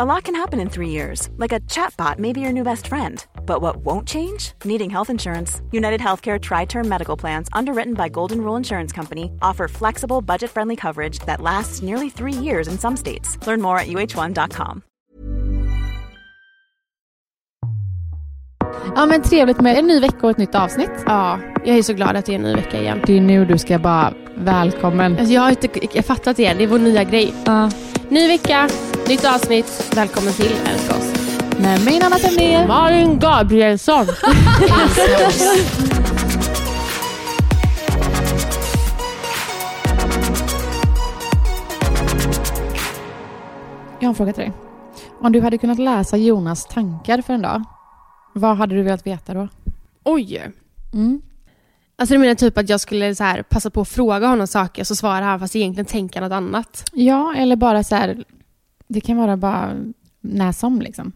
A lot can happen in three years, like a chatbot may be your new best friend. But what won't change? Needing health insurance. United Healthcare Tri Term Medical Plans, underwritten by Golden Rule Insurance Company, offer flexible, budget friendly coverage that lasts nearly three years in some states. Learn more at uh1.com. Ja men trevligt med en ny vecka och ett nytt avsnitt. Ja, jag är så glad att det är en ny vecka igen. Det är nu du ska bara välkommen. Alltså jag har inte jag fattat det det är vår nya grej. Ja. Ny vecka, nytt avsnitt. Välkommen till Älska oss. Med min Anna Temnér. Malin Gabrielsson. Jag har en fråga till dig. Om du hade kunnat läsa Jonas tankar för en dag, vad hade du velat veta då? Oj. Mm. Alltså du menar typ att jag skulle så här, passa på att fråga honom saker så svarar han fast egentligen tänker något annat? Ja, eller bara så här, det kan vara bara när som liksom.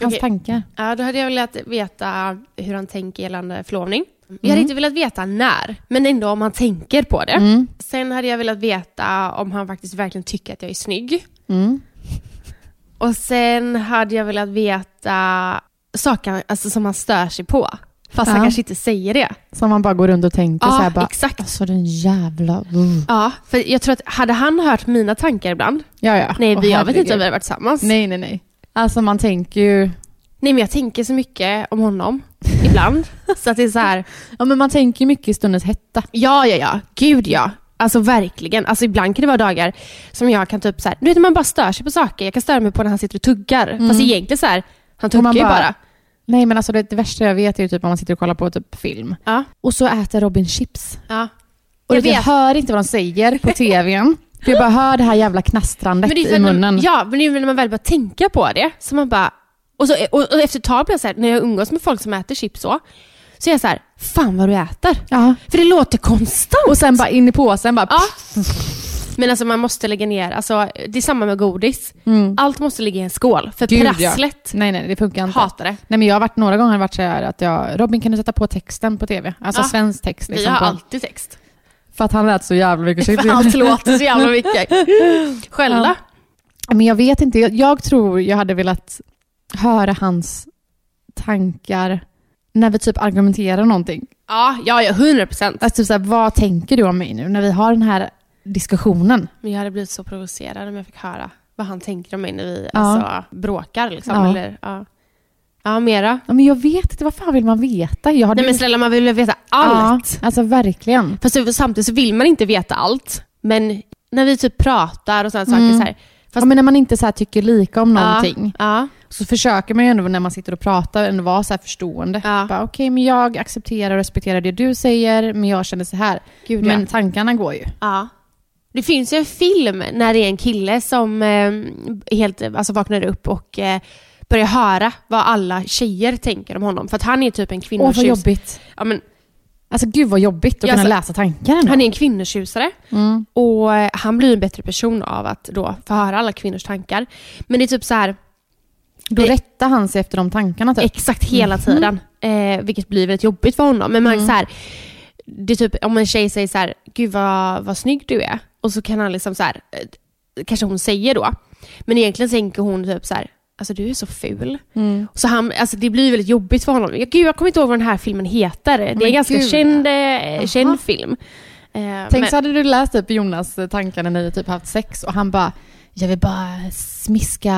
Hans Okej. tankar. Ja, då hade jag velat veta hur han tänker gällande förlovning. Jag hade Mm. inte velat veta när, men ändå om han tänker på det. Mm. Sen hade jag velat veta om han faktiskt verkligen tycker att jag är snygg. Mm. Och sen hade jag velat veta saker alltså, som han stör sig på. Fast han Ja. kanske inte säger det. Som man bara går runt och tänker Ja, så här bara, exakt. alltså den jävla... Uh. Ja, för jag tror att hade han hört mina tankar ibland? Ja, ja. Nej, vi, jag vet inte om vi hade varit tillsammans. Nej, nej, nej. Alltså man tänker ju... Nej, men jag tänker så mycket om honom ibland. så att det är så här, Ja, men man tänker ju mycket i stundens hetta. ja, ja, ja, gud ja. Alltså verkligen. Alltså ibland kan det vara dagar som jag kan typ så här, du vet när man bara stör sig på saker. Jag kan störa mig på när han sitter och tuggar. Fast egentligen så här, han tuggar Mm. man ju bara- bara. Nej, men alltså det, det värsta jag vet är ju typ om man sitter och kollar på typ film. Ja, Och så äter Robin chips. ja. Och Jag jag, jag hör inte vad de säger på tvn. för jag bara hör det här jävla knastrandet Men det är i munnen. Ja, men det är när man väl börjar tänka på det. Så man bara... Och, så, och, och efter ett tag blir jag så här, när jag umgås med folk som äter chips så, så är jag så här, fan vad du äter. Ja. För det låter konstant. Och sen bara in i påsen bara... Ja. Men alltså man måste lägga ner, alltså det är samma med godis. Allt måste ligga i en skål. För Mm. Gud, ja. prasslet Nej, nej, det funkar inte. hatar det. Nej, men jag har varit några gånger varit så här att jag... Robin kan du sätta på texten på tv? Alltså Ja. svensk text. Vi Liksom, har på, alltid text. För att han lät så jävla mycket. För allt låter så jävla mycket. Själv då? Men jag vet inte. Jag, jag tror jag hade velat höra hans tankar när vi typ argumenterar någonting. Ja, ja, ja, 100 procent. Alltså typ så här, vad tänker du om mig nu när vi har den här diskussionen? Men jag hade blivit så provocerad om jag fick höra vad han tänker om mig när vi Ja. alltså, bråkar. Liksom, Ja. Eller, ja. ja, mera. Ja, men jag vet inte, vad fan vill man veta? Jag hade Nej men snälla, man vill veta allt. Ja, alltså verkligen. Fast samtidigt så vill man inte veta allt. Men när vi typ pratar och sådana Mm. saker så här. Fast, ja, men när man inte så tycker lika om någonting Ja, så försöker man ju ändå när man sitter och pratar ändå vara så här förstående. Ja. Okej, men jag accepterar och respekterar det du säger, men jag känner så här. Gud, men tankarna går ju. ja. Det finns ju en film när det är en kille som eh, helt alltså, vaknar upp och eh, börjar höra vad alla tjejer tänker om honom. För att han är typ en Åh, kvinnotjus. vad jobbigt. Ja, men, Alltså gud vad jobbigt att Ja, kunna alltså, läsa tankarna. han är en kvinnotjusare. Mm. Och eh, han blir en bättre person av att då få höra alla kvinnors tankar. Men det är typ så här, Då det- rättar han sig efter de tankarna typ. exakt hela tiden. Eh, vilket blir väldigt jobbigt för honom. Men man så här, det är typ om en tjej säger så här, gud vad, vad snygg du är. Och så kan han liksom så här, eh, kanske hon säger då. Men egentligen tänker hon typ så här, alltså du är så ful. Mm. Så han, alltså det blir väldigt jobbigt för honom. Gud, jag kommer inte ihåg vad den här filmen heter. Det är Men en ganska gud. känd, eh, känd film. Eh, Tänk men- så hade du läst typ Jonas tankar när ni typ haft sex och han bara jag vill bara smiska...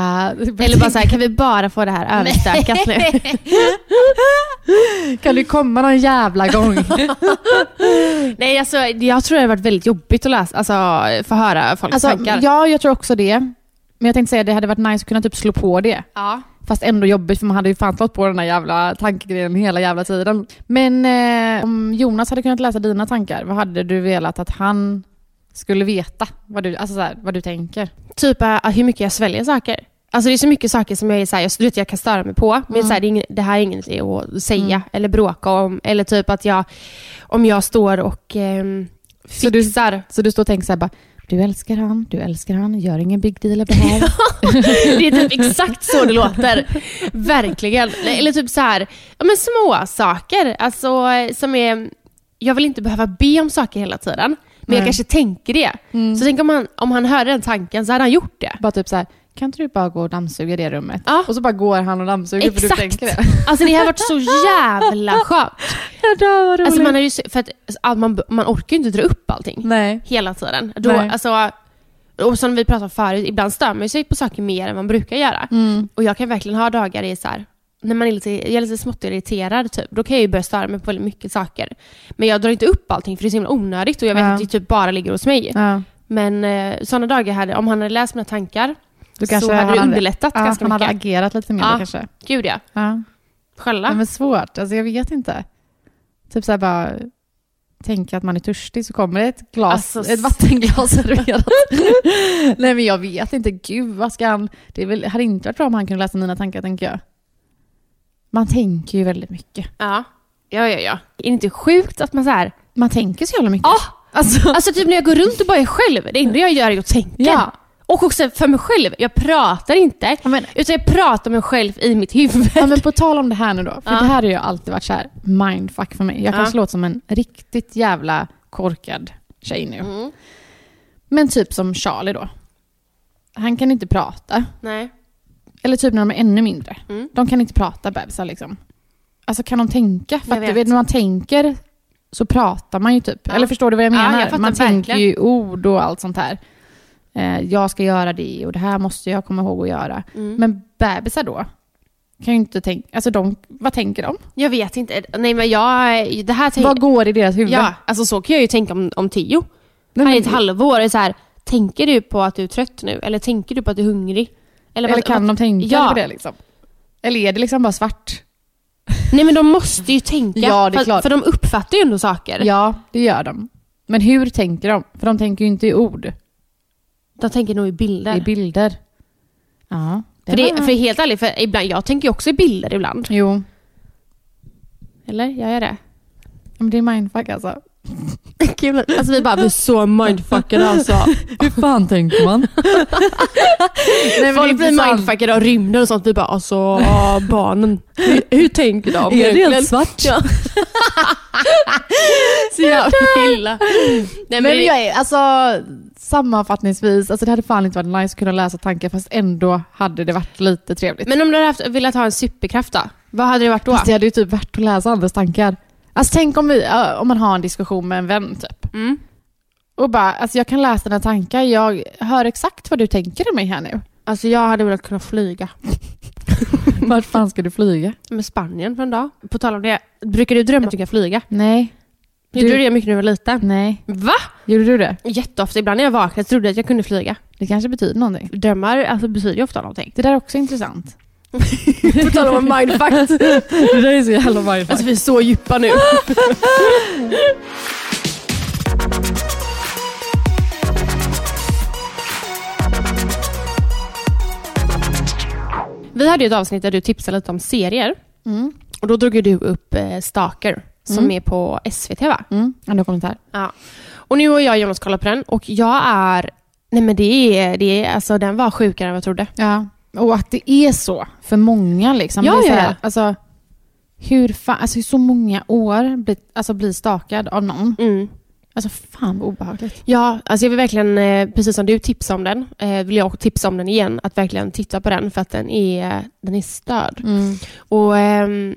Eller bara så här, kan vi bara få det här överstökat nu? Kan du komma någon jävla gång? Nej, alltså jag tror det har varit väldigt jobbigt att läsa, alltså få höra folks alltså, tankar. ja, jag tror också det. Men jag tänkte säga det hade varit nice att kunna typ slå på det. Ja. Fast ändå jobbigt för man hade ju fan slått på den här jävla tankegrejen hela jävla tiden. Men eh, om Jonas hade kunnat läsa dina tankar, vad hade du velat att han skulle veta vad du, alltså så här, vad du tänker? Typ äh, hur mycket jag sväljer saker. Alltså det är så mycket saker som jag är såhär, jag, du vet, jag kan störa mig på. Men Mm. så här, det, är ingen, det här är inget att säga Mm. eller bråka om. Eller typ att jag, om jag står och ehm, Så du- fixar. Så du står och tänker så här bara, du älskar han, du älskar han, gör ingen big deal av det här. det är typ exakt så det låter. Verkligen. Eller typ så här, ja men små saker. Alltså som är, jag vill inte behöva be om saker hela tiden. Men jag kanske tänker det. Så tänk om han, om han hörde den tanken så hade han gjort det. bara typ så här, kan inte du bara gå och dammsuga det rummet? Ja. Och så bara går han och dammsuger för du Exakt. tänker det. Alltså det har varit så jävla skönt. Det var Alltså man, är ju, för att, man, man orkar ju inte dra upp allting Nej. hela tiden. Då, Nej. alltså, och som vi pratade om förut, ibland stör man sig på saker mer än man brukar göra. Mm. Och jag kan verkligen ha dagar i så här, när man är lite, jag är lite smått irriterad, typ, då kan jag ju börja störa mig på väldigt mycket saker. Men jag drar inte upp allting för det är så himla onödigt och jag vet Ja. att det typ bara ligger hos mig. Ja. Men eh, sådana dagar, hade, om han hade läst mina tankar, Då så hade det underlättat ja, ganska han hade mycket. agerat lite mer Ja. kanske. Gud ja. Ja. Skälla. Men svårt, alltså jag vet inte. Typ så här bara tänka att man är törstig så kommer det ett glas, Alltså, ett vattenglas serverat. Nej men jag vet inte, gud vad ska han... Det väl, hade inte varit bra om han kunde läsa mina tankar tänker jag. Man tänker ju väldigt mycket. Ja. Ja, ja, ja. Är det inte sjukt att man så här, Man tänker så jävla mycket. ah, Alltså, Alltså typ när jag går runt och bara är själv, det enda jag gör är att tänka. Ja. Och också för mig själv, jag pratar inte, Ja, men- utan jag pratar mig själv i mitt huvud. ja, men på tal om det här nu då, för Ja. det här har ju alltid varit så här mindfuck för mig. Jag kan Ja. låta som en riktigt jävla korkad tjej nu. Mm. Men typ som Charlie då. Han kan inte prata. Nej. Eller typ när de är ännu mindre. Mm. De kan inte prata bebisar liksom. Alltså kan de tänka? För Jag du vet. när man tänker så pratar man ju typ. Ja. Eller förstår du vad jag Ja, menar? jag fattar man tänker verkligen. ju ord och allt sånt här. Eh, jag ska göra det och det här måste jag komma ihåg att göra. Mm. Men bebisar då? Kan ju inte tänka, alltså de, vad tänker de? Jag vet inte. Nej men jag, det här tänker Vad går i deras huvud? Ja, alltså så kan jag ju tänka om, om Tio. Nej, Han är ett halvår, är så här, tänker du på att du är trött nu? Eller tänker du på att du är hungrig? Eller vad- kan de tänka Ja. på det liksom? Eller är det liksom bara svart? Nej men de måste ju tänka. Ja, det är för, klart. för de uppfattar ju ändå saker. Ja, det gör de. Men hur tänker de? För de tänker ju inte i ord, De tänker nog i bilder. i bilder. Ja, för, det, för helt ärligt, för ibland, jag tänker ju också i bilder ibland. Jo, Eller? Jag gör det. men det är mindfuck alltså. Kul. Alltså vi bara, vi är så mindfuckade alltså. Hur fan tänker man? Nej, Folk blir mindfuckade av rymden och sånt. Vi bara, alltså barnen. Hur, hur tänker de? Är det helt svart? Ja. så jävla illa. Nej, men, Men jag är, alltså sammanfattningsvis, alltså det hade fan inte varit nice att kunna läsa tankar fast ändå hade det varit lite trevligt. men om du hade haft, velat ha en superkraft då? Vad hade det varit då? Fast det hade ju typ varit att läsa andras tankar. Alltså tänk om, vi, om man har en diskussion med en vän typ. Mm. Och bara, alltså jag kan läsa dina tankar, jag hör exakt vad du tänker om mig här nu. Alltså jag hade velat kunna flyga. Vart fan ska du flyga? Med Spanien för en dag. På tal om det, brukar du drömma att du kan flyga? Nej. Gjorde Du- du det mycket när du var liten? Nej. Va? Gjorde du det? Jätteofta. Ibland när jag vaknade trodde jag att jag kunde flyga. Det kanske betyder någonting. Drömmar alltså, betyder ju ofta någonting. Det där är också intressant. På tal om mindfuck. det där är så jävla mindfuck. Alltså vi är så djupa nu. Vi hade ju ett avsnitt där du tipsade lite om serier. Mm. Och då drog ju du upp eh, Stalker, som Mm. är på SVT va? Mm. Ändå kommentar. Ja. Och nu har jag och Jonas kollat på den och jag är... Nej men det är... Det är alltså, den var sjukare än vad jag trodde. Ja. Och att det är så för många liksom. Ja, det är här, ja. Alltså, hur fan, alltså så många år blir, alltså, blir stakad av någon. Mm. Alltså fan vad obehagligt. Ja, alltså jag vill verkligen, eh, precis som du tipsade om den, eh, vill jag också tipsa om den igen. Att verkligen titta på den för att den är, den är störd. Och ehm,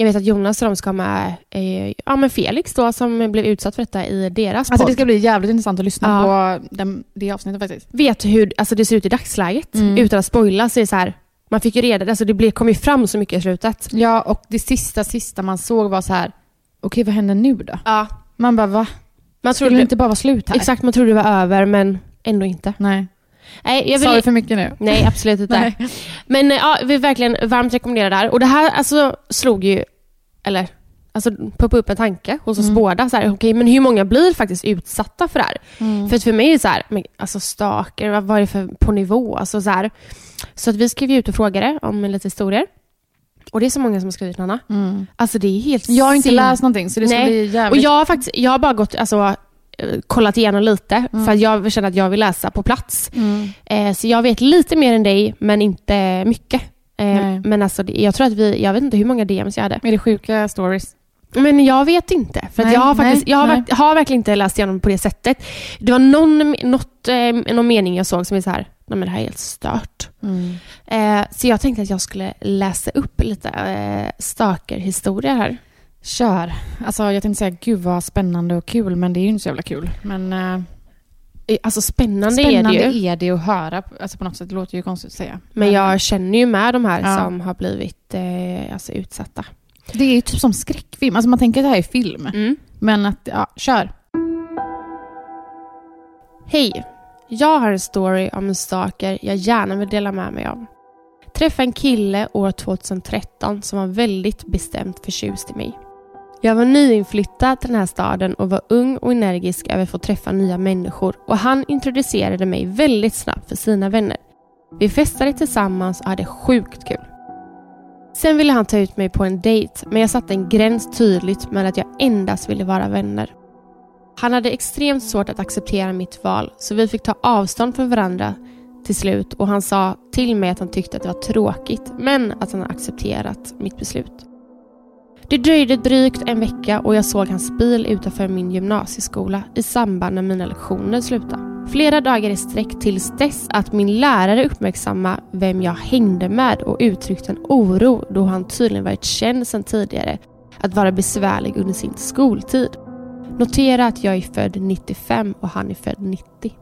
jag vet att Jonas och de ska med eh, ja, men Felix då som blev utsatt för detta i deras Alltså podd. det ska bli jävligt intressant att lyssna Ja. på den, det avsnittet faktiskt. Vet hur alltså, det ser ut i dagsläget. Mm. Utan att spoila så är så här, man fick ju reda, alltså det blev, kom ju fram så mycket i slutet. Ja, och det sista, sista man såg var så här. okej vad händer nu då? Ja. Man bara va? Man Skulle trodde, det inte bara vara slut här? Exakt, man trodde det var över men ändå inte. Nej. Nej, jag Sa vill, vi för mycket nu? nej absolut inte. Nej. Men eh, ja, vi verkligen varmt rekommendera det här. Och det här alltså slog ju, eller alltså poppade upp en tanke hos oss Mm. båda. Så här, okej, men hur många blir faktiskt utsatta för det här? Mm. För att för mig är det så här, men, alltså stalker, vad, vad är det för på nivå? Alltså så här, Så att vi skrev ut och frågade om lite historier. Och det är så många som har skrivit Nanna. Alltså det är helt Mm. Jag har inte sin- läst någonting så det ska Nej. bli Och jävligt... jag har faktiskt, jag har bara gått, alltså, kollat igenom lite för att jag känner att jag vill läsa på plats. Mm. Eh, så jag vet lite mer än dig, men inte mycket. Eh, men alltså, jag tror att vi, jag vet inte hur många DMs jag hade. Är det sjuka stories? Men jag vet inte. För Nej, jag, har, faktiskt, nej, jag har, har verkligen inte läst igenom på det sättet. Det var någon, något, eh, någon mening jag såg som är så här, nej men det här är helt stört. Eh, så jag tänkte att jag skulle läsa upp lite eh, stalker-historia här. Kör. Alltså jag tänkte säga gud vad spännande och kul men det är ju inte så jävla kul. Men eh, Eh, Alltså spännande, spännande är det ju. är det att höra. Alltså på något sätt, det låter ju konstigt att säga. Men jag känner ju med de här Ja. som har blivit eh, alltså, utsatta. Det är ju typ som skräckfilm. Alltså man tänker att det här är film. Mm. Men att, ja, kör. Hej! Jag har en story om en stalker jag gärna vill dela med mig av. Träffade en kille år 2013 som var väldigt bestämt förtjust i mig. Jag var nyinflyttad till den här staden och var ung och energisk över att få träffa nya människor och han introducerade mig väldigt snabbt för sina vänner. Vi festade tillsammans och hade sjukt kul. Sen ville han ta ut mig på en dejt men jag satte en gräns tydligt med att jag endast ville vara vänner. Han hade extremt svårt att acceptera mitt val så vi fick ta avstånd från varandra till slut och han sa till mig att han tyckte att det var tråkigt men att han accepterat mitt beslut. Det dröjde drygt en vecka och jag såg hans bil utanför min gymnasieskola i samband med mina lektioner slutade. Flera dagar i sträck tills dess att min lärare uppmärksammade vem jag hängde med och uttryckte en oro då han tydligen varit känd sedan tidigare att vara besvärlig under sin skoltid. Notera att jag är född 95 och han är född 90.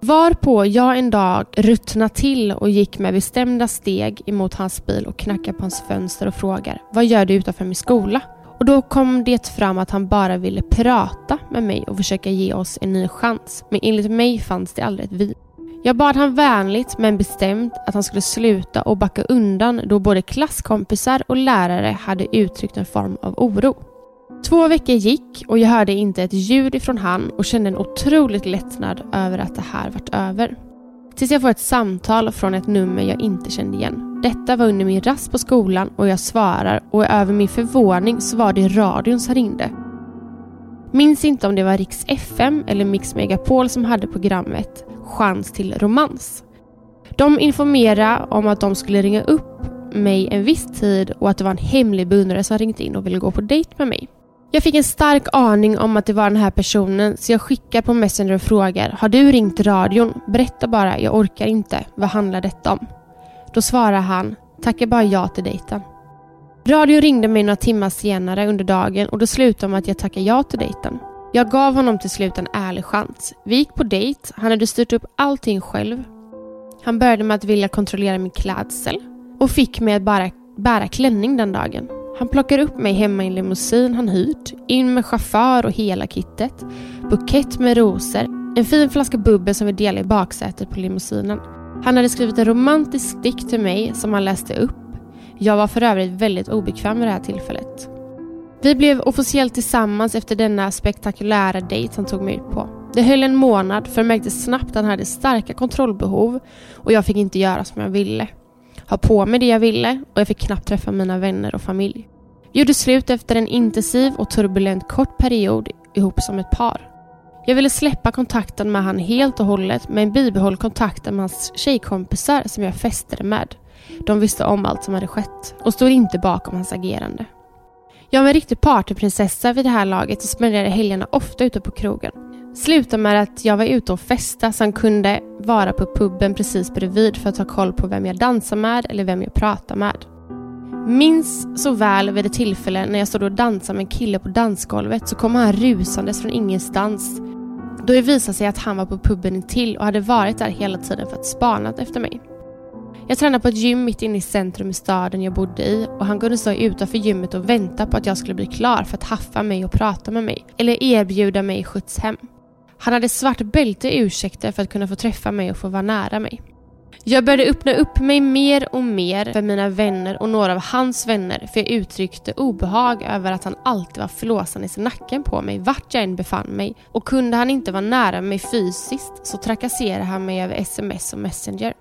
Varpå jag en dag ruttnade till och gick med bestämda steg emot hans bil och knackade på hans fönster och frågar Vad gör du utanför min skola? Och då kom det fram att han bara ville prata med mig och försöka ge oss en ny chans. Men enligt mig fanns det aldrig ett vi. Jag bad han vänligt men bestämt att han skulle sluta och backa undan då både klasskompisar och lärare hade uttryckt en form av oro. Två veckor gick och jag hörde inte ett ljud ifrån han och kände en otroligt lättnad över att det här vart över. Tills jag får ett samtal från ett nummer jag inte kände igen. Detta var under min rast på skolan och jag svarar och över min förvåning så var det radion som ringde. Minns inte om det var Riks FM eller Mix Megapol som hade programmet Chans till romans. De informerade om att de skulle ringa upp mig en viss tid och att det var en hemlig beundrare som ringt in och ville gå på dejt med mig. Jag fick en stark aning om att det var den här personen så jag skickar på Messenger och frågar Har du ringt radion? Berätta bara, jag orkar inte. Vad handlar detta om? Då svarar han Tackar bara ja till dejten. Radion ringde mig några timmar senare under dagen och då slutade med att jag tackade ja till dejten. Jag gav honom till slut en ärlig chans. Vi gick på dejt, han hade styrt upp allting själv. Han började med att vilja kontrollera min klädsel och fick mig att bara bära klänning den dagen. Han plockar upp mig hemma i en limousin han hyrt, in med chaufför och hela kittet, bukett med rosor, en fin flaska bubbel som vi delade i baksätet på limousinen. Han hade skrivit en romantisk dikt till mig som han läste upp. Jag var för övrigt väldigt obekväm vid det här tillfället. Vi blev officiellt tillsammans efter denna spektakulära dejt han tog mig ut på. Det höll en månad för jag märkte snabbt att han hade starka kontrollbehov och jag fick inte göra som jag ville. Ha på mig det jag ville och jag fick knappt träffa mina vänner och familj. Vi gjorde slut efter en intensiv och turbulent kort period ihop som ett par. Jag ville släppa kontakten med han helt och hållet men bibehåll kontakten med hans tjejkompisar som jag festade med. De visste om allt som hade skett och stod inte bakom hans agerande. Jag var en riktig partyprinsessa vid det här laget och spenderade helgerna ofta ute på krogen. Slutade med att jag var ute och festa så han kunde vara på puben precis bredvid för att ta koll på vem jag dansar med eller vem jag pratar med. Minns så väl vid ett tillfälle när jag stod och dansade med en kille på dansgolvet så kom han rusandes från ingenstans. Då det visade sig att han var på puben intill och hade varit där hela tiden för att spana efter mig. Jag tränade på ett gym mitt inne i centrum i staden jag bodde i och han kunde stå utanför gymmet och vänta på att jag skulle bli klar för att haffa mig och prata med mig eller erbjuda mig skjuts hem. Han hade svart bälte i ursäkter för att kunna få träffa mig och få vara nära mig. Jag började öppna upp mig mer och mer för mina vänner och några av hans vänner för jag uttryckte obehag över att han alltid var flåsandes i nacken på mig vart jag än befann mig och kunde han inte vara nära mig fysiskt så trakasserade han mig över sms och messenger.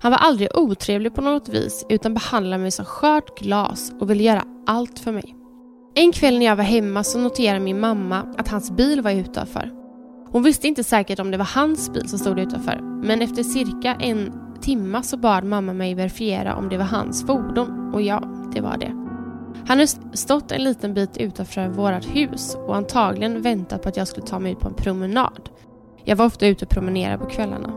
Han var aldrig otrevlig på något vis utan behandlade mig som skört glas och ville göra allt för mig. En kväll när jag var hemma så noterade min mamma att hans bil var utanför. Hon visste inte säkert om det var hans bil som stod utanför men efter cirka en timma så bad mamma mig verifiera om det var hans fordon och ja, det var det. Han hade stått en liten bit utanför vårt hus och antagligen väntat på att jag skulle ta mig ut på en promenad. Jag var ofta ute och promenerade på kvällarna.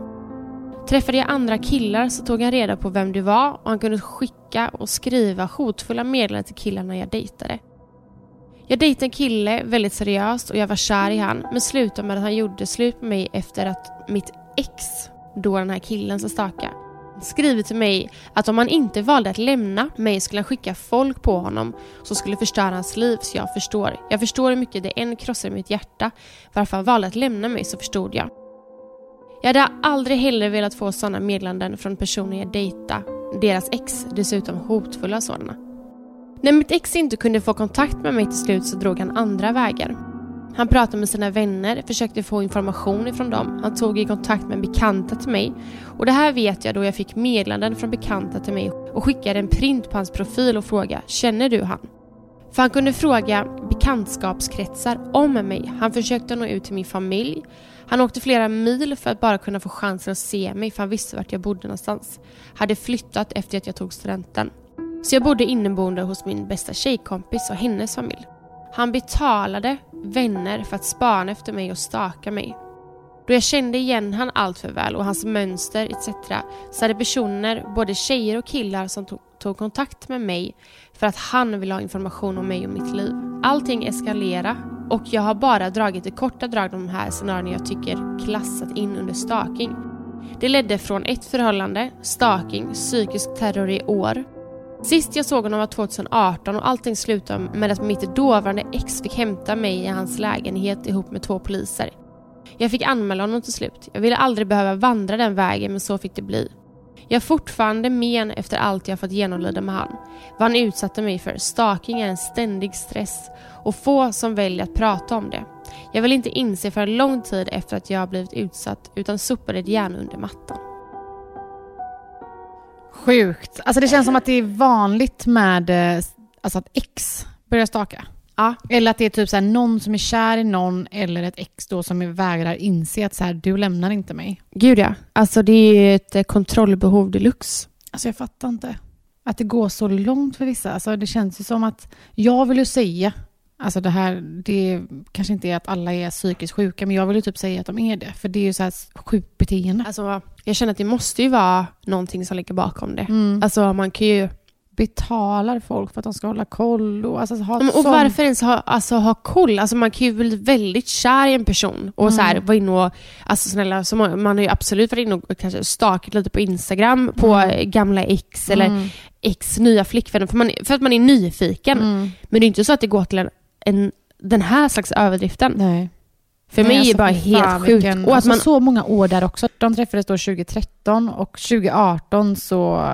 Träffade jag andra killar så tog han reda på vem det var och han kunde skicka och skriva hotfulla meddelanden till killarna jag dejtade. Jag dejtade en kille väldigt seriöst och jag var kär i han men slutade med att han gjorde slut med mig efter att mitt ex, då den här killen som stakade, skrivit till mig att om han inte valde att lämna mig skulle han skicka folk på honom som skulle förstöra hans liv så jag förstår. Jag förstår hur mycket det än krossar mitt hjärta. Varför han valde att lämna mig så förstod jag. Jag hade aldrig heller velat få sådana meddelanden från personer jag dejta. Deras ex, dessutom hotfulla sådana. När mitt ex inte kunde få kontakt med mig till slut så drog han andra vägar. Han pratade med sina vänner, försökte få information ifrån dem. Han tog i kontakt med bekanta till mig. Och det här vet jag då jag fick meddelanden från bekanta till mig och skickade en print på hans profil och frågade “Känner du han?” För han kunde fråga bekantskapskretsar om mig. Han försökte nå ut till min familj. Han åkte flera mil för att bara kunna få chansen att se mig för han visste vart jag bodde någonstans. Hade flyttat efter att jag tog studenten. Så jag bodde inneboende hos min bästa tjejkompis och hennes familj. Han betalade vänner för att spana efter mig och staka mig. Då jag kände igen han allt för väl och hans mönster etc. så hade personer, både tjejer och killar som tog, tog kontakt med mig för att han ville ha information om mig och mitt liv. Allting eskalerade och jag har bara dragit i korta drag de här scenarierna jag tycker klassat in under stalking. Det ledde från ett förhållande, stalking, psykisk terror i år Sist jag såg honom var 2018 och allting slutade med att mitt dåvarande ex fick hämta mig i hans lägenhet ihop med två poliser. Jag fick anmäla honom till slut. Jag ville aldrig behöva vandra den vägen men så fick det bli. Jag har fortfarande men efter allt jag fått genomlida med han. Vad han utsatte mig för. Stalking är en ständig stress och få som väljer att prata om det. Jag vill inte inse för en lång tid efter att jag blivit utsatt utan sopade det gärna under mattan. Sjukt. Alltså det känns som att det är vanligt med eh, alltså att ex börjar staka. Ja. Eller att det är typ så här, någon som är kär i någon eller ett ex då som vägrar inse att så här, du lämnar inte mig. Gud ja. Alltså det är ett eh, kontrollbehov deluxe. Alltså jag fattar inte. Att det går så långt för vissa. Alltså det känns ju som att jag vill ju säga Alltså det här, det kanske inte är att alla är psykiskt sjuka, men jag vill ju typ säga att de är det. För det är ju så här sjukt beteende. Alltså, jag känner att det måste ju vara någonting som ligger bakom det. Mm. Alltså man kan ju... Betalar folk för att de ska hålla koll och alltså ha men, Och sån... varför ens ha, alltså, ha koll? Alltså man kan ju bli väldigt kär i en person och mm. så här, vara inne och, alltså snälla, så man, man har ju absolut varit inne och kanske stakat lite på Instagram på mm. gamla ex eller mm. ex nya flickvänner för, man, för att man är nyfiken. Mm. Men det är inte så att det går till en en, den här slags överdriften. Nej. För mig är det bara helt sjukt. Vilken, och att alltså man, så många år där också. De träffades då 2013 och 2018 så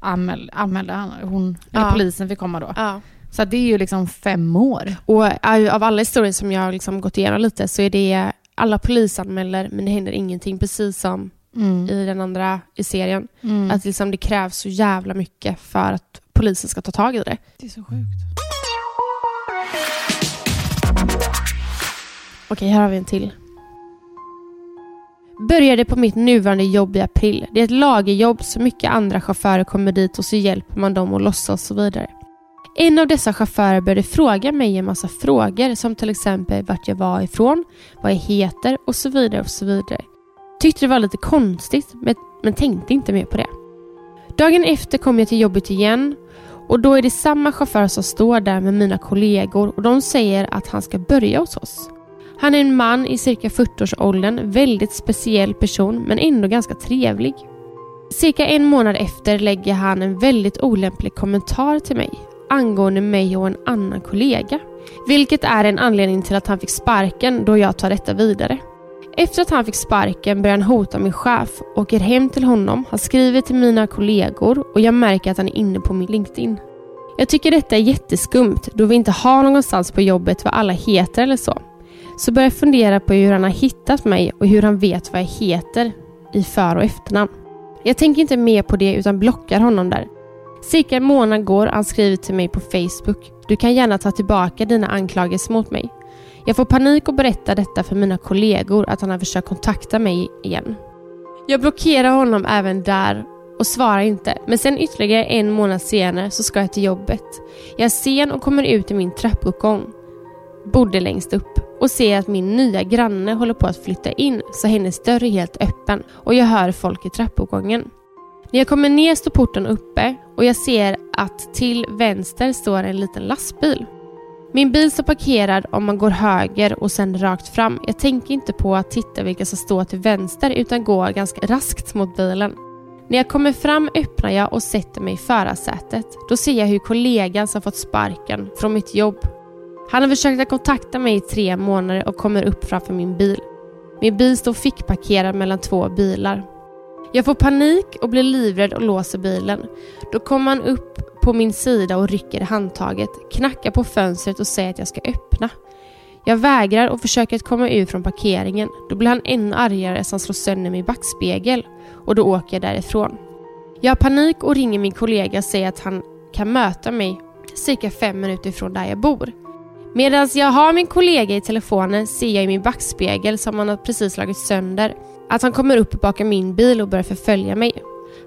anmäl, anmälde han, hon, ja. eller polisen fick komma då. Ja. Så det är ju liksom fem år. Och av alla historier som jag har liksom gått igenom lite så är det alla polisanmäler men det händer ingenting. Precis som mm. i den andra i serien. Mm. Att liksom det krävs så jävla mycket för att polisen ska ta tag i det. Det är så sjukt. Okej, här har vi en till. Började på mitt nuvarande jobb i april. Det är ett lagerjobb så mycket andra chaufförer kommer dit och så hjälper man dem att lossa och så vidare. En av dessa chaufförer började fråga mig en massa frågor som till exempel vart jag var ifrån, vad jag heter och så vidare och så vidare. Tyckte det var lite konstigt men, men tänkte inte mer på det. Dagen efter kom jag till jobbet igen och då är det samma chaufför som står där med mina kollegor och de säger att han ska börja hos oss. Han är en man i cirka 40-årsåldern, väldigt speciell person men ändå ganska trevlig. Cirka en månad efter lägger han en väldigt olämplig kommentar till mig angående mig och en annan kollega. Vilket är en anledning till att han fick sparken då jag tar detta vidare. Efter att han fick sparken börjar han hota min chef, åker hem till honom, han skriver till mina kollegor och jag märker att han är inne på min LinkedIn. Jag tycker detta är jätteskumt då vi inte har någonstans på jobbet vad alla heter eller så så börjar jag fundera på hur han har hittat mig och hur han vet vad jag heter i för och efternamn. Jag tänker inte mer på det utan blockar honom där. Cirka en månad går han skriver till mig på Facebook. Du kan gärna ta tillbaka dina anklagelser mot mig. Jag får panik och berättar detta för mina kollegor att han har försökt kontakta mig igen. Jag blockerar honom även där och svarar inte. Men sen ytterligare en månad senare så ska jag till jobbet. Jag är sen och kommer ut i min trappuppgång. Bodde längst upp och ser att min nya granne håller på att flytta in så hennes dörr är helt öppen och jag hör folk i trappuppgången. När jag kommer ner står porten uppe och jag ser att till vänster står en liten lastbil. Min bil står parkerad om man går höger och sen rakt fram. Jag tänker inte på att titta vilka som står till vänster utan går ganska raskt mot bilen. När jag kommer fram öppnar jag och sätter mig i förarsätet. Då ser jag hur kollegan som fått sparken från mitt jobb. Han har försökt att kontakta mig i tre månader och kommer upp framför min bil. Min bil står fickparkerad mellan två bilar. Jag får panik och blir livrädd och låser bilen. Då kommer han upp på min sida och rycker i handtaget, knackar på fönstret och säger att jag ska öppna. Jag vägrar och försöker att komma ut från parkeringen. Då blir han ännu argare så han slår sönder min backspegel och då åker jag därifrån. Jag har panik och ringer min kollega och säger att han kan möta mig cirka fem minuter ifrån där jag bor. Medan jag har min kollega i telefonen ser jag i min backspegel som han har precis slagit sönder att han kommer upp bakom min bil och börjar förfölja mig.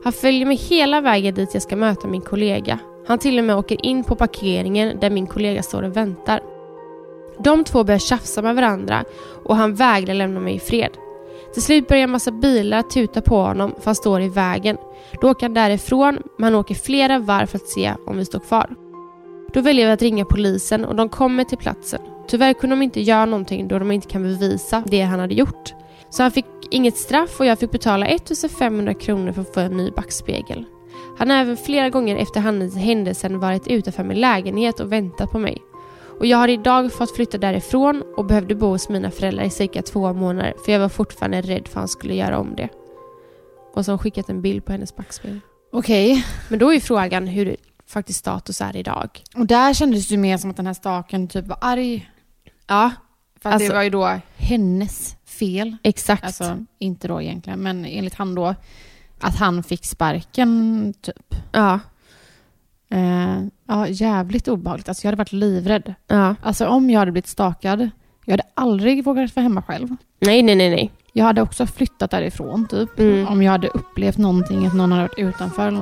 Han följer mig hela vägen dit jag ska möta min kollega. Han till och med åker in på parkeringen där min kollega står och väntar. De två börjar tjafsa med varandra och han vägrar lämna mig i fred. Till slut börjar en massa bilar tuta på honom för han står i vägen. Då åker han därifrån men han åker flera varv för att se om vi står kvar. Då väljer vi att ringa polisen och de kommer till platsen. Tyvärr kunde de inte göra någonting då de inte kan bevisa det han hade gjort. Så han fick inget straff och jag fick betala 1500 kronor för att få en ny backspegel. Han har även flera gånger efter händelsen varit utanför min lägenhet och väntat på mig. Och jag har idag fått flytta därifrån och behövde bo hos mina föräldrar i cirka två månader för jag var fortfarande rädd för att han skulle göra om det. Och så har skickat en bild på hennes backspegel. Okej. Okay. Men då är frågan hur faktiskt status är idag. Och där kändes det ju mer som att den här staken typ var arg. Ja. För alltså, det var ju då hennes fel. Exakt. Alltså inte då egentligen, men enligt han då att han fick sparken typ. Ja. Uh, ja, jävligt obehagligt. Alltså jag hade varit livrädd. Ja. Alltså om jag hade blivit stakad, jag hade aldrig vågat vara hemma själv. Nej, nej, nej, nej. Jag hade också flyttat därifrån typ. Mm. Om jag hade upplevt någonting, att någon hade varit utanför.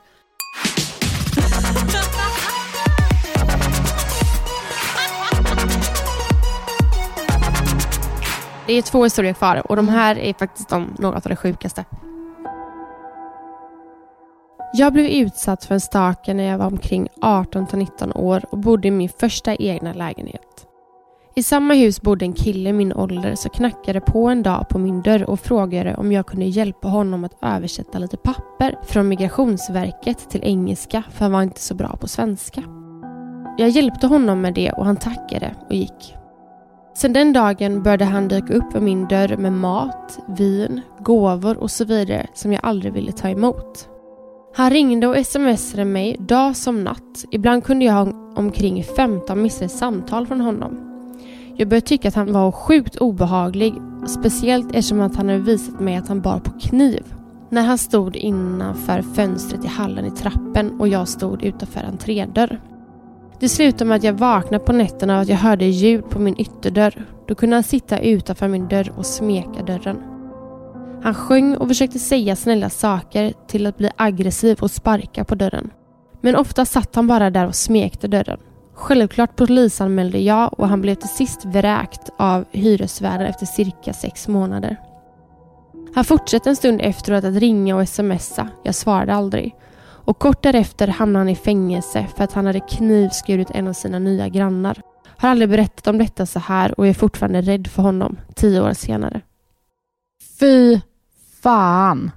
Det är två historier kvar och de här är faktiskt de, något av det sjukaste. Jag blev utsatt för en stalker när jag var omkring 18 19 år och bodde i min första egna lägenhet. I samma hus bodde en kille i min ålder som knackade på en dag på min dörr och frågade om jag kunde hjälpa honom att översätta lite papper från Migrationsverket till engelska för han var inte så bra på svenska. Jag hjälpte honom med det och han tackade och gick. Sen den dagen började han dyka upp vid min dörr med mat, vin, gåvor och så vidare som jag aldrig ville ta emot. Han ringde och smsade mig dag som natt. Ibland kunde jag ha omkring 15 missade samtal från honom. Jag började tycka att han var sjukt obehaglig, speciellt eftersom att han hade visat mig att han bar på kniv. När han stod innanför fönstret i hallen i trappen och jag stod utanför entrédörr. Det slutade med att jag vaknade på nätterna och att jag hörde ljud på min ytterdörr. Då kunde han sitta utanför min dörr och smeka dörren. Han sjöng och försökte säga snälla saker till att bli aggressiv och sparka på dörren. Men ofta satt han bara där och smekte dörren. Självklart polisanmälde jag och han blev till sist vräkt av hyresvärden efter cirka sex månader. Han fortsatte en stund efteråt att ringa och smsa. Jag svarade aldrig. Och kort därefter hamnade han i fängelse för att han hade knivskurit en av sina nya grannar. Har aldrig berättat om detta så här och är fortfarande rädd för honom tio år senare. Fy fan.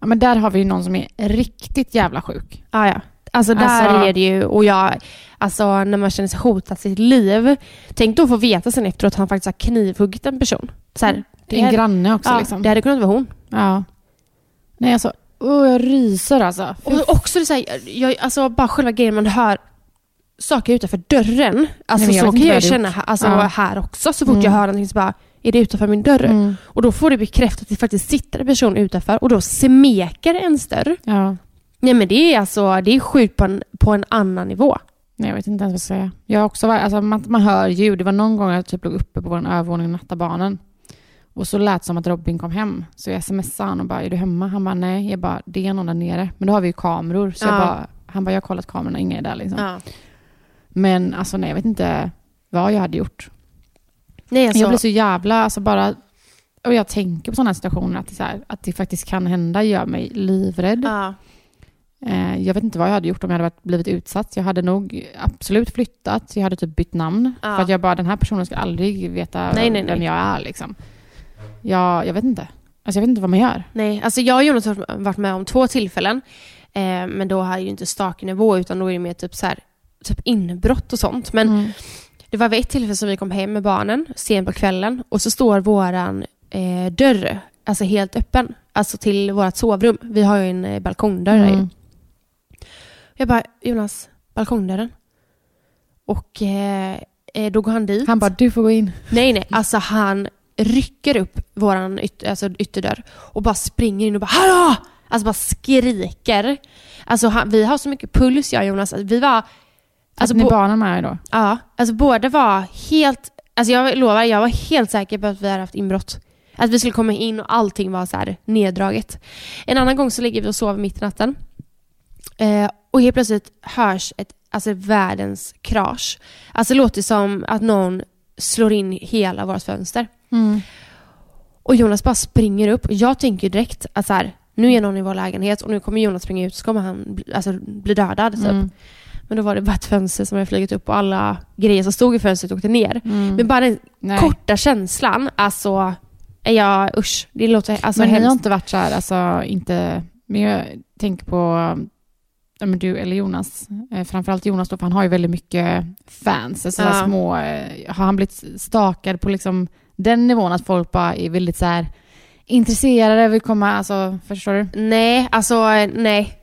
Ja, men där har vi ju någon som är riktigt jävla sjuk. Ah, ja. Alltså där Alltså- är det ju, och jag, alltså när man känner sig hotad sitt liv. Tänk då att få veta sen efteråt att han faktiskt har knivhuggit en person. Så här, det, En hade, granne också ja, liksom. det hade kunnat vara hon. Ja. Nej alltså, oh, jag ryser alltså. Och också det så här, jag, alltså bara själva grejen man hör saker utanför dörren. Alltså jag så kan jag känna här, alltså, Ja. här också. Så fort Mm. jag hör någonting så bara, är det utanför min dörr? Mm. Och då får det bekräftat att det faktiskt sitter en person utanför och då smeker ens dörr. Ja. Nej men det är alltså, det är sjukt på en, på en annan nivå. Nej, jag vet inte ens vad jag ska säga. Jag också varit, alltså, man, man hör ljud. Det var någon gång jag typ låg uppe på vår övervåning och nattade barnen. Och så lät det som att Robin kom hem. Så jag smsade han och bara, är du hemma? Han bara, nej. Jag bara, det är någon där nere. Men då har vi ju kameror. Så jag Ja. bara, han bara, jag har kollat kamerorna, inga är där liksom. Men alltså nej, jag vet inte vad jag hade gjort. Nej alltså, Jag blir så jävla, alltså bara... Och jag tänker på sådana situationer, att det, så här, att det faktiskt kan hända, gör mig livrädd. ja. Eh, jag vet inte vad jag hade gjort om jag hade blivit utsatt. Jag hade nog absolut flyttat. Jag hade typ bytt namn. Ja. För att jag bara, den här personen ska aldrig veta Nej, nej, vem nej. jag är. Liksom. Jag, jag vet inte. Alltså jag vet inte vad man gör. Nej, alltså jag och Jonas har varit med om två tillfällen. Eh, men då är ju inte stalkernivå utan då är det mer typ så här, typ inbrott och sånt. Men Mm. det var vid ett tillfälle som vi kom hem med barnen sent på kvällen och så står våran eh, dörr alltså helt öppen. Alltså till vårt sovrum. Vi har ju en eh, balkongdörr där ju. Mm. Jag bara, Jonas, balkongdörren. Och eh, eh, då går han dit. Han bara, du får gå in. Nej, nej. Alltså han rycker upp våran yt alltså, ytterdörr och bara springer in och bara Hallå! Alltså bara skriker. Alltså han, vi har så mycket puls jag och Jonas. Alltså, vi var... Alltså, Alltså, ni barnen med då? ja, alltså båda var helt... Alltså jag lovar, jag var helt säker på att vi hade haft inbrott. Att vi skulle komma in och allting var så här neddraget. En annan gång så ligger vi och sover mitt i natten. Eh, och helt plötsligt hörs ett, alltså världens krasch. Alltså det låter som att någon slår in hela vårt fönster. Mm. Och Jonas bara springer upp. Jag tänker direkt att så här, nu är någon i vår lägenhet och nu kommer Jonas springa ut så kommer han alltså, bli dödad. Typ. Mm. Men då var det bara ett fönster som hade flugit upp och alla grejer som stod i fönstret åkte ner. Mm. Men bara den Nej. korta känslan, alltså, jag usch. Det låter alltså men ni har hemskt. inte varit så här, alltså inte... Men jag tänker på ja, men du eller Jonas. Eh, framförallt Jonas då, för han har ju väldigt mycket fans. Alltså Ja. små... Eh, har han blivit stakad på liksom den nivån att folk bara är väldigt så här intresserade, vill komma, alltså förstår du? Nej, alltså nej.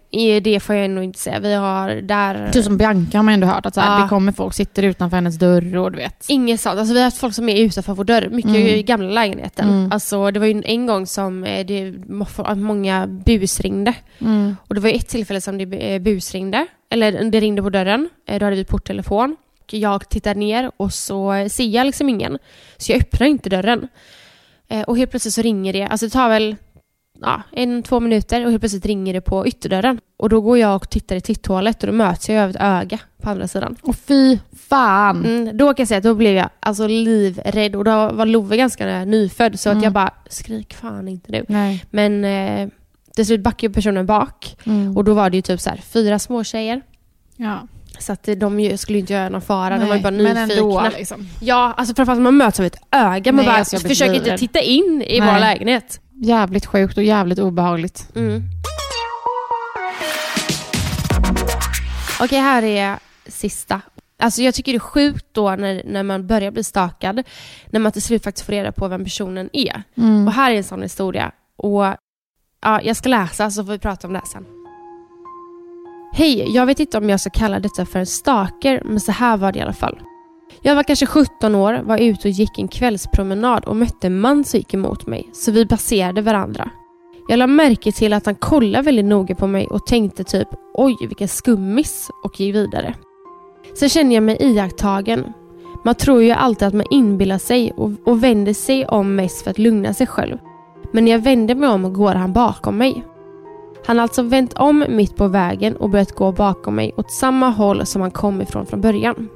Det får jag nog inte säga. Vi har där... Typ som Bianca har man ändå hört att så här, Ja. det kommer folk, sitter utanför hennes dörr och du vet. Inget sånt. Alltså, vi har haft folk som är utanför vår dörr. Mycket Mm. i gamla lägenheten. Mm. Alltså, det var ju en gång som eh, det, må- många busringde. Mm. Och det var ett tillfälle som det eh, busringde. Eller det ringde på dörren. Eh, Då hade vi porttelefon. Och Jag tittar ner och så ser jag liksom ingen. Så jag öppnar inte dörren. Eh, Och helt plötsligt så ringer det. Alltså det tar väl ja, en, två minuter och helt plötsligt ringer det på ytterdörren. Och då går jag och tittar i titthålet och då möts jag av ett öga på andra sidan. Och fy fan! Mm, då kan jag säga att då blev jag alltså livrädd och då var Love ganska nyfödd så Mm. att jag bara skrik fan inte nu. Nej. Men eh, till slut backade personen bak Mm. och då var det ju typ så här fyra små tjejer. ja. Så att de skulle inte göra någon fara, de var ju bara Nej, nyfikna. Men ändå liksom. Ja, alltså framförallt man möts av ett öga. Man Nej, bara alltså försöker inte titta in i Nej. vår lägenhet. Jävligt sjukt och jävligt obehagligt. Mm. Okej, här är sista. Alltså jag tycker det är sjukt då när, när man börjar bli stakad, när man till slut faktiskt får reda på vem personen är. Mm. Och här är en sån historia. Och ja, Jag ska läsa så får vi prata om det här sen. Hej, jag vet inte om jag ska kalla detta för en stalker, men så här var det i alla fall. Jag var kanske 17 år, var ute och gick en kvällspromenad och mötte en man som gick emot mig, så vi passerade varandra. Jag lade märke till att han kollade väldigt noga på mig och tänkte typ oj vilken skummis och gick vidare. Sen kände jag mig iakttagen. Man tror ju alltid att man inbillar sig och, och vänder sig om mest för att lugna sig själv. Men när jag vände mig om går han bakom mig. Han har alltså vänt om mitt på vägen och börjat gå bakom mig åt samma håll som han kom ifrån från början.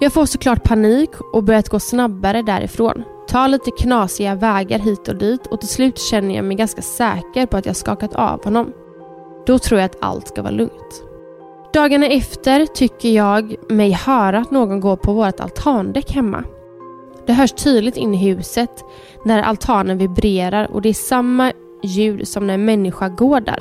Jag får såklart panik och börjar gå snabbare därifrån. Tar lite knasiga vägar hit och dit och till slut känner jag mig ganska säker på att jag skakat av honom. Då tror jag att allt ska vara lugnt. Dagarna efter tycker jag mig höra att någon går på vårt altandäck hemma. Det hörs tydligt in i huset när altanen vibrerar och det är samma ljud som när en människa går där.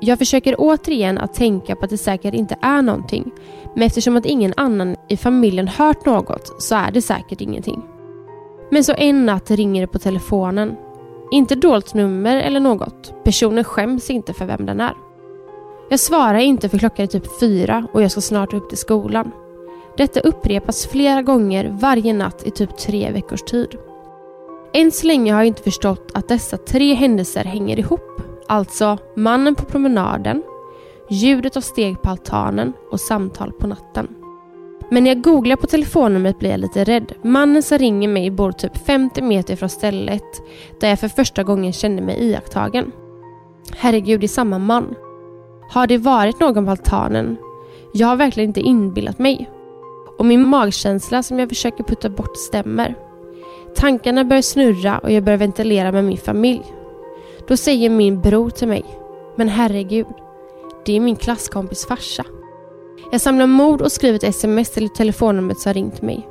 Jag försöker återigen att tänka på att det säkert inte är någonting. Men eftersom att ingen annan i familjen hört något så är det säkert ingenting. Men så en natt ringer det på telefonen. Inte dolt nummer eller något. Personen skäms inte för vem den är. Jag svarar inte för klockan är typ fyra och jag ska snart upp till skolan. Detta upprepas flera gånger varje natt i typ tre veckors tid. Än så länge har jag inte förstått att dessa tre händelser hänger ihop. Alltså mannen på promenaden, ljudet av steg på altanen och samtal på natten. Men när jag googlar på telefonnumret blir jag lite rädd. Mannen som ringer mig bor typ 50 meter från stället där jag för första gången kände mig iakttagen. Herregud, det är samma man. Har det varit någon på altanen? Jag har verkligen inte inbillat mig. Och min magkänsla som jag försöker putta bort stämmer. Tankarna börjar snurra och jag börjar ventilera med min familj. Då säger min bror till mig, men herregud, det är min klasskompis farsa. Jag samlar mod och skriver ett sms till telefonnumret som har ringt mig.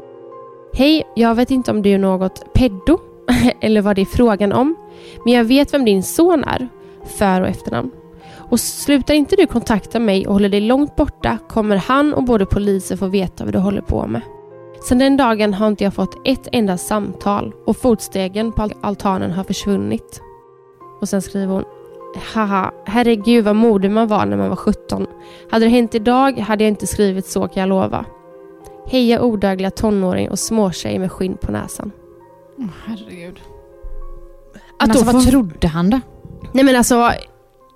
Hej, jag vet inte om du är något peddo eller vad det är frågan om, men jag vet vem din son är, för och efternamn. Och slutar inte du kontakta mig och håller dig långt borta kommer han och både polisen få veta vad du håller på med. Sedan den dagen har inte jag fått ett enda samtal och fotstegen på altanen har försvunnit. Och sen skriver hon Haha, herregud vad modig man var när man var 17. Hade det hänt idag hade jag inte skrivit så kan jag lova. Heja odögliga tonåring och småtjej med skinn på näsan. Oh, herregud. Att Men alltså, vad trodde han då? Nej men alltså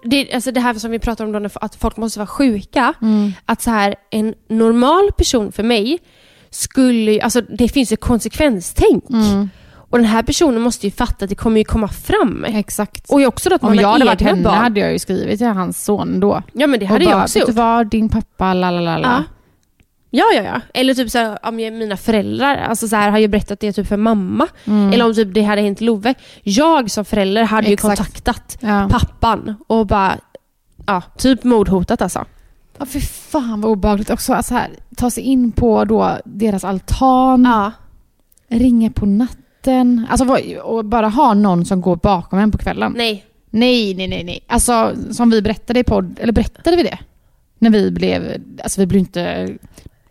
det, alltså det här som vi pratar om då, att folk måste vara sjuka. Mm. Att så här, en normal person för mig skulle ju- alltså det finns ju konsekvenstänk. Mm. Och den här personen måste ju fatta att det kommer ju komma fram. Exakt. Och också att Om man jag hade varit henne barn. hade jag ju skrivit till hans son då. Ja men det Och hade bara, jag också gjort. vad, din pappa, la la la la. Ja. Ja, ja. Eller typ så om jag, mina föräldrar alltså så har ju berättat det typ för mamma. Mm. Eller om typ det hade hänt Love. Jag som förälder hade ju Exakt. kontaktat Ja. pappan och bara, ja, typ mordhotat alltså. Ja, för fan vad obehagligt också. Alltså här, ta sig in på då deras altan, Ja. ringa på natten. Alltså och bara ha någon som går bakom en på kvällen. Nej. Nej, nej, nej, nej. Alltså som vi berättade i podd, eller berättade vi det? När vi blev, alltså vi blev inte,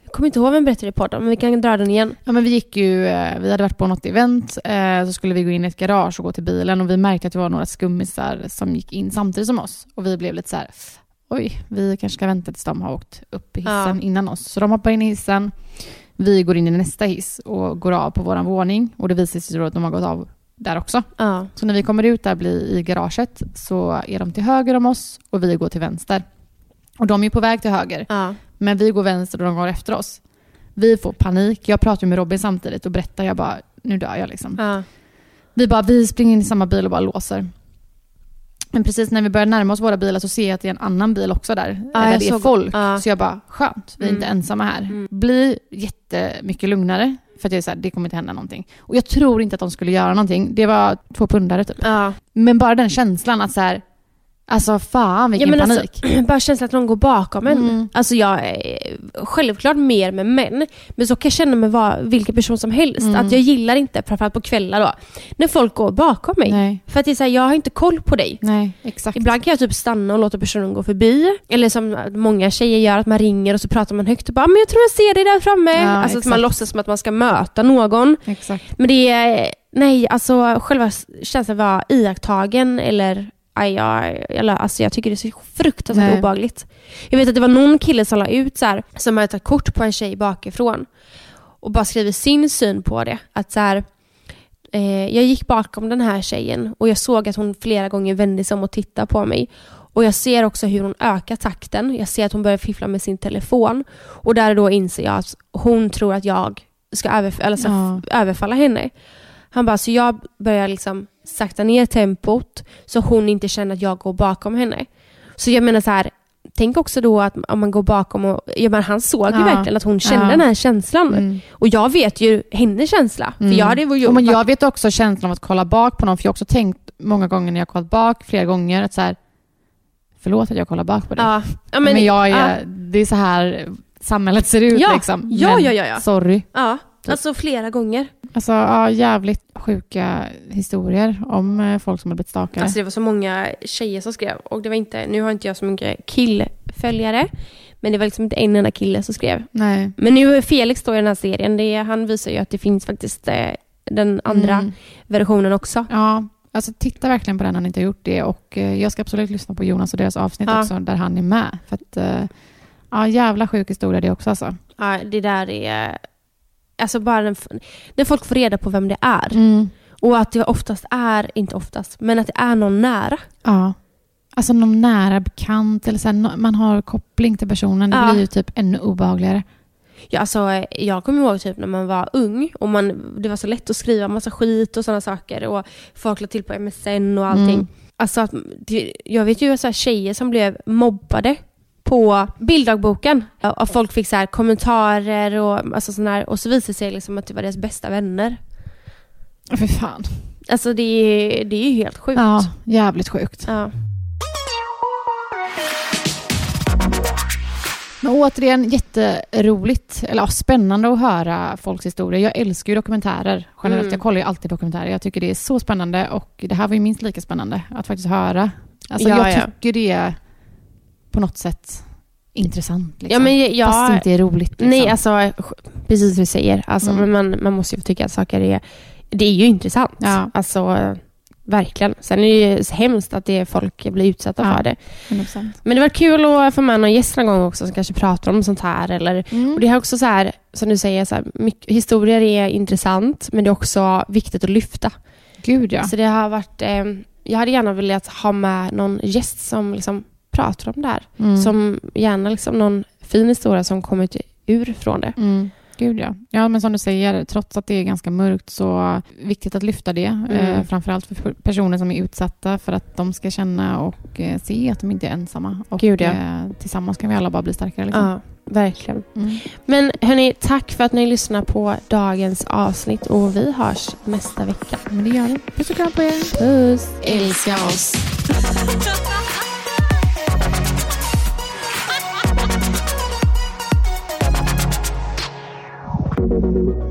Jag kommer inte ihåg vem berättade i podden, men vi kan dra den igen. ja men vi gick ju, eh, vi hade varit på något event, eh, så skulle vi gå in i ett garage och gå till bilen och vi märkte att det var några skummisar som gick in samtidigt som oss. Och vi blev lite så här, oj, vi kanske ska vänta tills de har åkt upp i hissen Ja. innan oss. Så de hoppar in i hissen, vi går in i nästa hiss och går av på våran våning och det visar sig då att de har gått av där också. Ja. Så när vi kommer ut där blir i garaget så är de till höger om oss och vi går till vänster. Och de är på väg till höger, Ja. men vi går vänster och de går efter oss. Vi får panik. Jag pratar med Robin samtidigt och berättar, jag bara, nu dör jag liksom. Vi bara, vi springer in i samma bil och bara låser. Men precis när vi börjar närma oss våra bilar så ser jag att det är en annan bil också där. Ja, där det är folk. ja. Så jag bara, skönt, vi är inte Mm. ensamma här. Mm. Blir jättemycket lugnare. För att jag är så här, det kommer inte hända någonting. Och jag tror inte att de skulle göra någonting. Det var två pundare typ. Ja. Men bara den känslan att så här, alltså fan vilken ja, men panik. Alltså, bara känslan att någon går bakom en. Mm. Alltså jag är självklart mer med män, men så kan jag känna med vad, vilken person som helst. Mm. Att jag gillar inte, framförallt på kvällar då, när folk går bakom mig. Nej, För att det är så här, jag har inte koll på dig. nej, exakt. Ibland kan jag typ stanna och låta personen gå förbi. Eller som många tjejer gör, att man ringer och så pratar man högt och bara men jag tror jag ser dig där framme. Ja, alltså att man exakt. låtsas som att man ska möta någon. Exakt. Men det är, nej alltså själva känslan att vara iakttagen eller Aj, jag, eller, alltså jag tycker det är så fruktansvärt Nej. obehagligt. Jag vet att det var någon kille som la ut så här, som hade tagit kort på en tjej bakifrån och bara skrivit sin syn på det. Att så här, eh, jag gick bakom den här tjejen och jag såg att hon flera gånger vände sig om och tittade på mig. Och jag ser också hur hon ökar takten. Jag ser att hon börjar fiffla med sin telefon. Och där då inser jag att hon tror att jag ska överf- eller så Ja. överfalla henne. Han bara, så jag börjar liksom sakta ner tempot så hon inte känner att jag går bakom henne. Så jag menar så här, tänk också då att om man går bakom och, ja men han såg ju Ja. verkligen att hon kände Ja. den här känslan. Mm. Och jag vet ju hennes känsla. För jag hade ju Och men jag vet också känslan av att kolla bak på någon, för jag har också tänkt många gånger när jag har kollat bak flera gånger att så här, förlåt att jag kollar bak på dig. Ja, men, men, jag ja. är, det är så här samhället ser ut Ja. liksom. Ja, men, ja, ja, ja. Sorry. Ja, alltså flera gånger. Alltså ja, jävligt sjuka historier om eh, folk som har blivit stalkade. Alltså det var så många tjejer som skrev. Och det var inte, nu har inte jag så mycket killföljare. Men det var liksom inte en enda kille som skrev. Nej. Men nu är Felix då i den här serien, det, han visar ju att det finns faktiskt eh, den andra Mm. versionen också. Ja, alltså titta verkligen på den ni inte har gjort det. Och eh, jag ska absolut lyssna på Jonas och deras avsnitt Ja. också, där han är med. För att, eh, ja, jävla sjuk historia det också alltså. Ja, det där är... Alltså bara den, när folk får reda på vem det är. Mm. Och att det oftast är, inte oftast, men att det är någon nära. Ja. Alltså någon nära bekant eller så här, man har koppling till personen. Det Ja. blir ju typ ännu obehagligare. Ja, alltså, eh, jag kommer ihåg typ när man var ung och man, det var så lätt att skriva massa skit och sådana saker. Och folk la till på MSN och allting. Mm. Alltså, jag vet ju så här tjejer som blev mobbade på bilddagboken. Och folk fick så här kommentarer och, alltså sån här, och så visade det sig liksom att det var deras bästa vänner. För fan. Alltså det, är- det är ju helt sjukt. Ja, jävligt sjukt. Ja. Men återigen, jätteroligt, eller ja, spännande att höra folks historier. Jag älskar ju dokumentärer generellt. Mm. Jag kollar ju alltid dokumentärer. Jag tycker det är så spännande och det här var ju minst lika spännande att faktiskt höra. Alltså Ja, jag ja. tycker det är på något sätt intressant. Liksom. Ja, men jag, Fast det inte är roligt. Liksom. Nej, alltså precis som du säger. Alltså, Mm. men man, man måste ju tycka att saker är... Det är ju intressant. Ja. Alltså, verkligen. Sen är det ju hemskt att det folk blir utsatta Ja. för det. 100%. Men det var kul att få med någon gäst någon gång också som kanske pratar om sånt här. Eller, Mm. och det är också så här, som du säger, så här, mycket, historier är intressant men det är också viktigt att lyfta. Gud ja. Så det har varit... Eh, jag hade gärna velat ha med någon gäst som liksom pratar om det här. Mm. Som gärna liksom någon fin historia som kommit ur från det. Mm. Gud ja. Ja, men som du säger, trots att det är ganska mörkt så viktigt att lyfta det. Mm. Eh, framförallt för personer som är utsatta för att de ska känna och eh, se att de inte är ensamma. Och Gud, ja. eh, tillsammans kan vi alla bara bli starkare. Liksom. Ja, verkligen. Mm. Men hörni, tack för att ni lyssnar på dagens avsnitt och vi hörs nästa vecka. Men det gör vi. Puss och kram på er. Puss! Älska oss. thank you